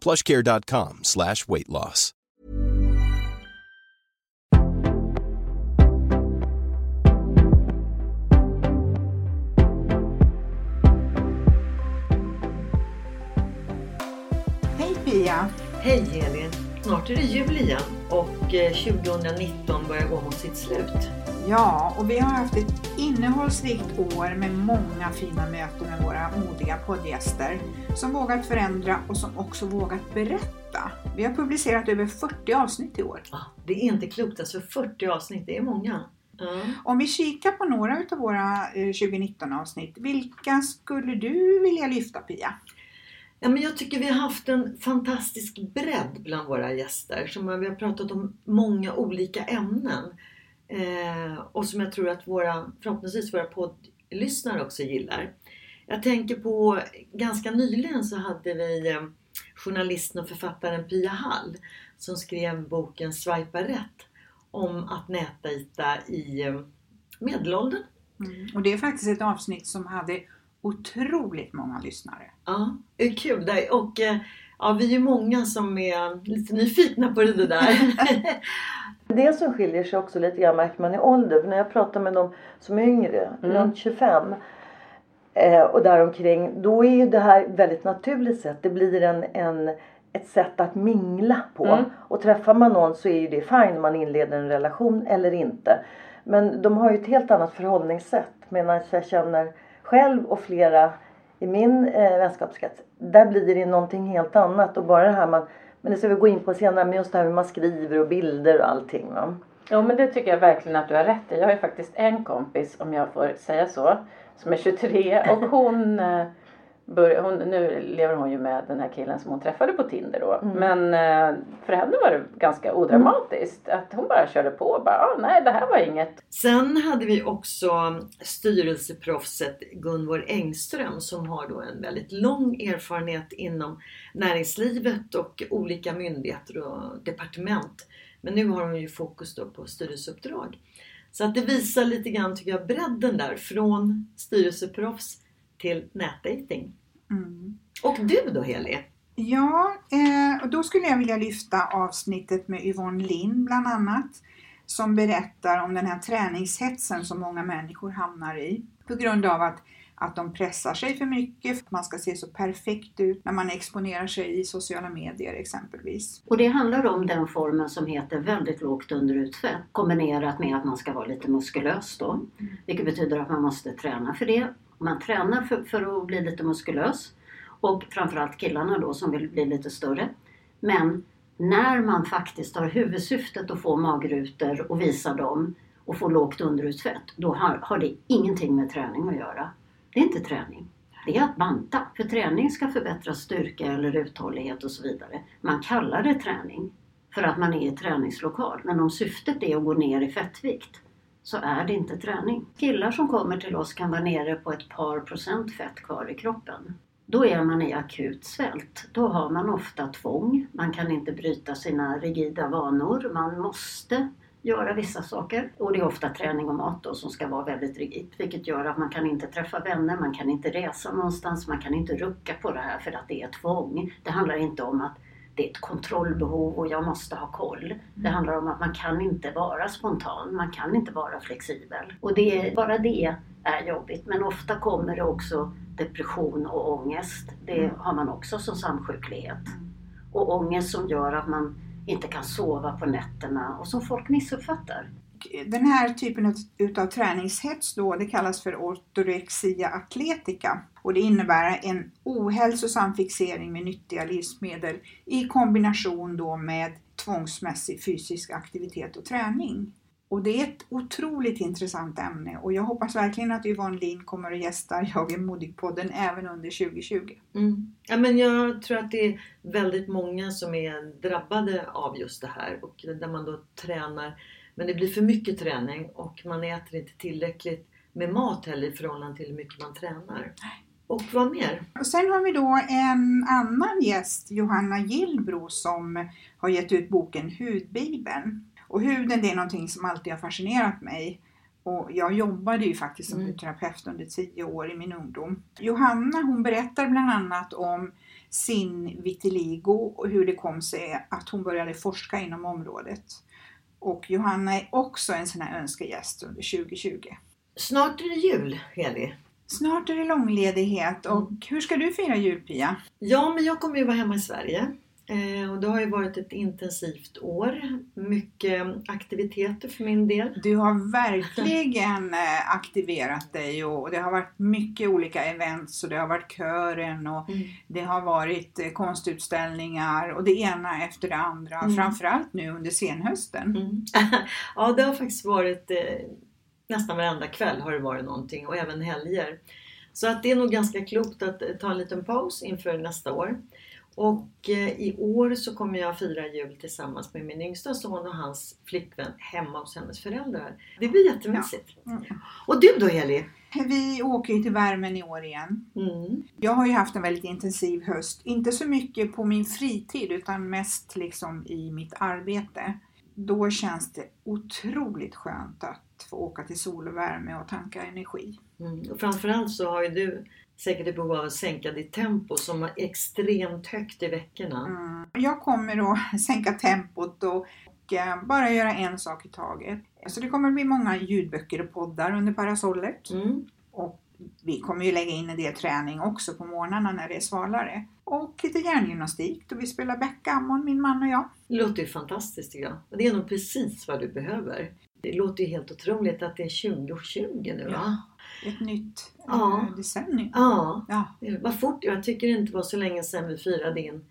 plushcare.com slash weight loss. Hej Pia! Hej Elin! Snart är det jul igen och eh, 2019 börjar gå mot sitt slut. Ja, och vi har haft ett innehållsrikt år med många fina möten med våra modiga poddgäster som vågat förändra och som också vågat berätta. Vi har publicerat över 40 avsnitt i år. Ah, det är inte klokt, alltså 40 avsnitt, det är många. Ja. Om vi kikar på några av våra eh, 2019 avsnitt, vilka skulle du vilja lyfta Pia? Ja, men jag tycker vi har haft en fantastisk bredd bland våra gäster. Som vi har pratat om många olika ämnen. Eh, och som jag tror att våra, förhoppningsvis våra poddlyssnare också gillar. Jag tänker på ganska nyligen så hade vi eh, journalisten och författaren Pia Hall som skrev boken Swipa rätt om att nätdejta i eh, medelåldern. Mm. Och det är faktiskt ett avsnitt som hade otroligt många lyssnare. Ja, det är kul. Där. Och eh, ja, vi är många som är lite nyfikna på det där. Det som skiljer sig också lite grann märker man i ålder. För när jag pratar med de som är yngre, Mm. runt 25 eh, och däromkring. Då är ju det här väldigt naturligt sätt. Det blir en, en, ett sätt att mingla på. Mm. Och träffar man någon så är ju det fine om man inleder en relation eller inte. Men de har ju ett helt annat förhållningssätt. Medan jag känner själv och flera i min eh, vänskapskrets. Där blir det någonting helt annat. Och bara det här man men det ska vi gå in på senare. Men just det här hur man skriver och bilder och allting. Va? Ja men det tycker jag verkligen att du har rätt i. Jag har ju faktiskt en kompis, om jag får säga så, som är 23 och hon, eh, eh, bör, hon nu lever hon ju med den här killen som hon träffade på Tinder då. Men eh, för henne var det ganska odramatiskt. Att hon bara körde på och bara, ah, nej det här var inget. Sen hade vi också styrelseproffset Gunvor Engström som har då en väldigt lång erfarenhet inom näringslivet och olika myndigheter och departement. Men nu har hon ju fokus då på styrelseuppdrag. Så att det visar lite grann tycker jag bredden där från styrelseproffs till nätdating. Mm. Och du då Heli? Ja, eh, och då skulle jag vilja lyfta avsnittet med Yvonne Lind bland annat. Som berättar om den här träningshetsen som många människor hamnar i. På grund av att, att de pressar sig för mycket. Man ska se så perfekt ut när man exponerar sig i sociala medier exempelvis. Och det handlar om den formen som heter väldigt lågt underutfett kombinerat med att man ska vara lite muskulös då. Vilket betyder att man måste träna för det. Man tränar för, för att bli lite muskulös. Och framförallt killarna då som vill bli lite större. Men när man faktiskt har huvudsyftet att få magrutor och visa dem och få lågt underhudsfett, då har, har det ingenting med träning att göra. Det är inte träning. Det är att banta. För träning ska förbättra styrka eller uthållighet och så vidare. Man kallar det träning för att man är i träningslokal. Men om syftet är att gå ner i fettvikt så är det inte träning. Killar som kommer till oss kan vara nere på ett par procent fett kvar i kroppen. Då är man i akut svält. Då har man ofta tvång. Man kan inte bryta sina rigida vanor. Man måste göra vissa saker. Och det är ofta träning och mat då som ska vara väldigt rigitt. Vilket gör att man kan inte träffa vänner, man kan inte resa någonstans, man kan inte rucka på det här för att det är tvång. Det handlar inte om att det är ett kontrollbehov och jag måste ha koll. Det handlar om att man kan inte vara spontan, man kan inte vara flexibel. Och det, bara det är jobbigt. Men ofta kommer det också depression och ångest. Det har man också som samsjuklighet. Och ångest som gör att man inte kan sova på nätterna och som folk missuppfattar. Den här typen utav träningshets då, det kallas för ortorexia atletica och det innebär en ohälsosam fixering med nyttiga livsmedel i kombination då med tvångsmässig fysisk aktivitet och träning. Och det är ett otroligt intressant ämne och jag hoppas verkligen att Yvonne Lind kommer att gästa Jag är modig-podden även under 2020. Mm. Ja, men jag tror att det är väldigt många som är drabbade av just det här och där man då tränar men det blir för mycket träning och man äter inte tillräckligt med mat heller i förhållande till hur mycket man tränar. Och vad mer? Och sen har vi då en annan gäst, Johanna Gillbro, som har gett ut boken Hudbibeln. Och huden det är någonting som alltid har fascinerat mig. Och jag jobbade ju faktiskt som mm. hudterapeut under tio år i min ungdom. Johanna hon berättar bland annat om sin vitiligo och hur det kom sig att hon började forska inom området. Och Johanna är också en sån här önskegäst under 2020. Snart är det jul, Heli. Snart är det långledighet och mm. hur ska du fira jul Pia? Ja, men jag kommer ju vara hemma i Sverige. Eh, och det har ju varit ett intensivt år. Mycket aktiviteter för min del. Du har verkligen eh, aktiverat dig och det har varit mycket olika events och det har varit kören och mm. det har varit eh, konstutställningar och det ena efter det andra. Mm. Framförallt nu under senhösten. Mm. ja, det har faktiskt varit nästan varenda kväll har det varit någonting och även helger. Så att det är nog ganska klokt att ta en liten paus inför nästa år. Och eh, i år så kommer jag fira jul tillsammans med min yngsta son och hans flickvän hemma hos hennes föräldrar. Det blir jättemysigt. Ja. Mm. Och du då Heli? Vi åker ju till värmen i år igen. Mm. Jag har ju haft en väldigt intensiv höst. Inte så mycket på min fritid utan mest liksom i mitt arbete. Då känns det otroligt skönt att få åka till sol och värme och tanka energi. Mm. Och framförallt så har ju du säkert i behov av att sänka ditt tempo som är extremt högt i veckorna. Mm. Jag kommer att sänka tempot och, och eh, bara göra en sak i taget. Så det kommer att bli många ljudböcker och poddar under parasollet. Mm. Vi kommer ju lägga in en del träning också på morgnarna när det är svalare. Och lite hjärngymnastik då vi spelar backgammon, min man och jag. Det låter ju fantastiskt tycker jag. Det är nog precis vad du behöver. Det låter ju helt otroligt att det är 2020 nu va? Ja ett nytt ja. decennium. Ja. ja, vad fort. Jag tycker det inte var så länge sedan vi firade in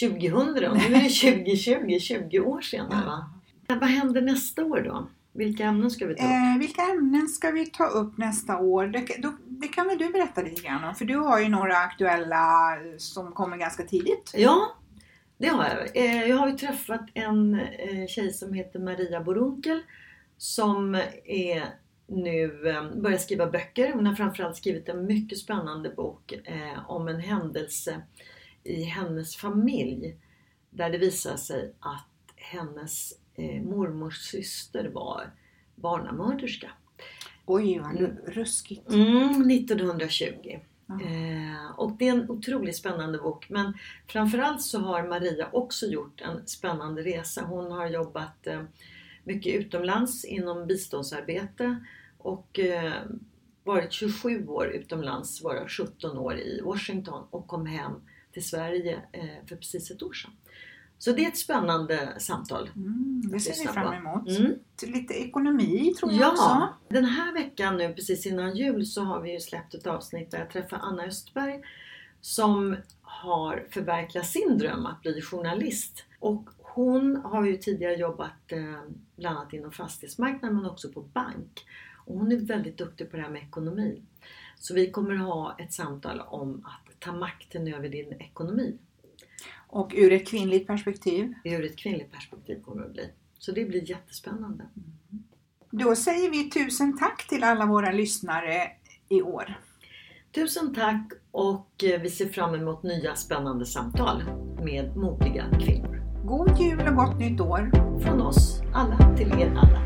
2000 och nu är det 2020, 20 år senare. Va? Vad händer nästa år då? Vilka ämnen ska vi ta upp? Eh, vilka ämnen ska vi ta upp nästa år? Det, då, det kan väl du berätta lite grann om? För du har ju några aktuella som kommer ganska tidigt. Ja, det har jag. Eh, jag har ju träffat en eh, tjej som heter Maria Borunkel som är nu eh, börjat skriva böcker. Hon har framförallt skrivit en mycket spännande bok eh, om en händelse i hennes familj där det visar sig att hennes eh, mormors syster var barnamörderska. Oj, vad ruskigt! Mm, 1920. Eh, och det är en otroligt spännande bok men framförallt så har Maria också gjort en spännande resa. Hon har jobbat eh, mycket utomlands inom biståndsarbete och eh, varit 27 år utomlands, varav 17 år i Washington och kom hem till Sverige eh, för precis ett år sedan. Så det är ett spännande samtal. Mm, det ser vi fram emot. Mm. Lite ekonomi tror jag ja, också. Den här veckan nu precis innan jul så har vi ju släppt ett avsnitt där jag träffar Anna Östberg som har förverkligat sin dröm att bli journalist. Och hon har ju tidigare jobbat eh, bland annat inom fastighetsmarknaden men också på bank. Och hon är väldigt duktig på det här med ekonomi. Så vi kommer ha ett samtal om att ta makten över din ekonomi. Och ur ett kvinnligt perspektiv? Ur ett kvinnligt perspektiv kommer det att bli. Så det blir jättespännande. Mm. Då säger vi tusen tack till alla våra lyssnare i år. Tusen tack och eh, vi ser fram emot nya spännande samtal med modiga kvinnor. God jul och gott nytt år! Från oss alla till er alla.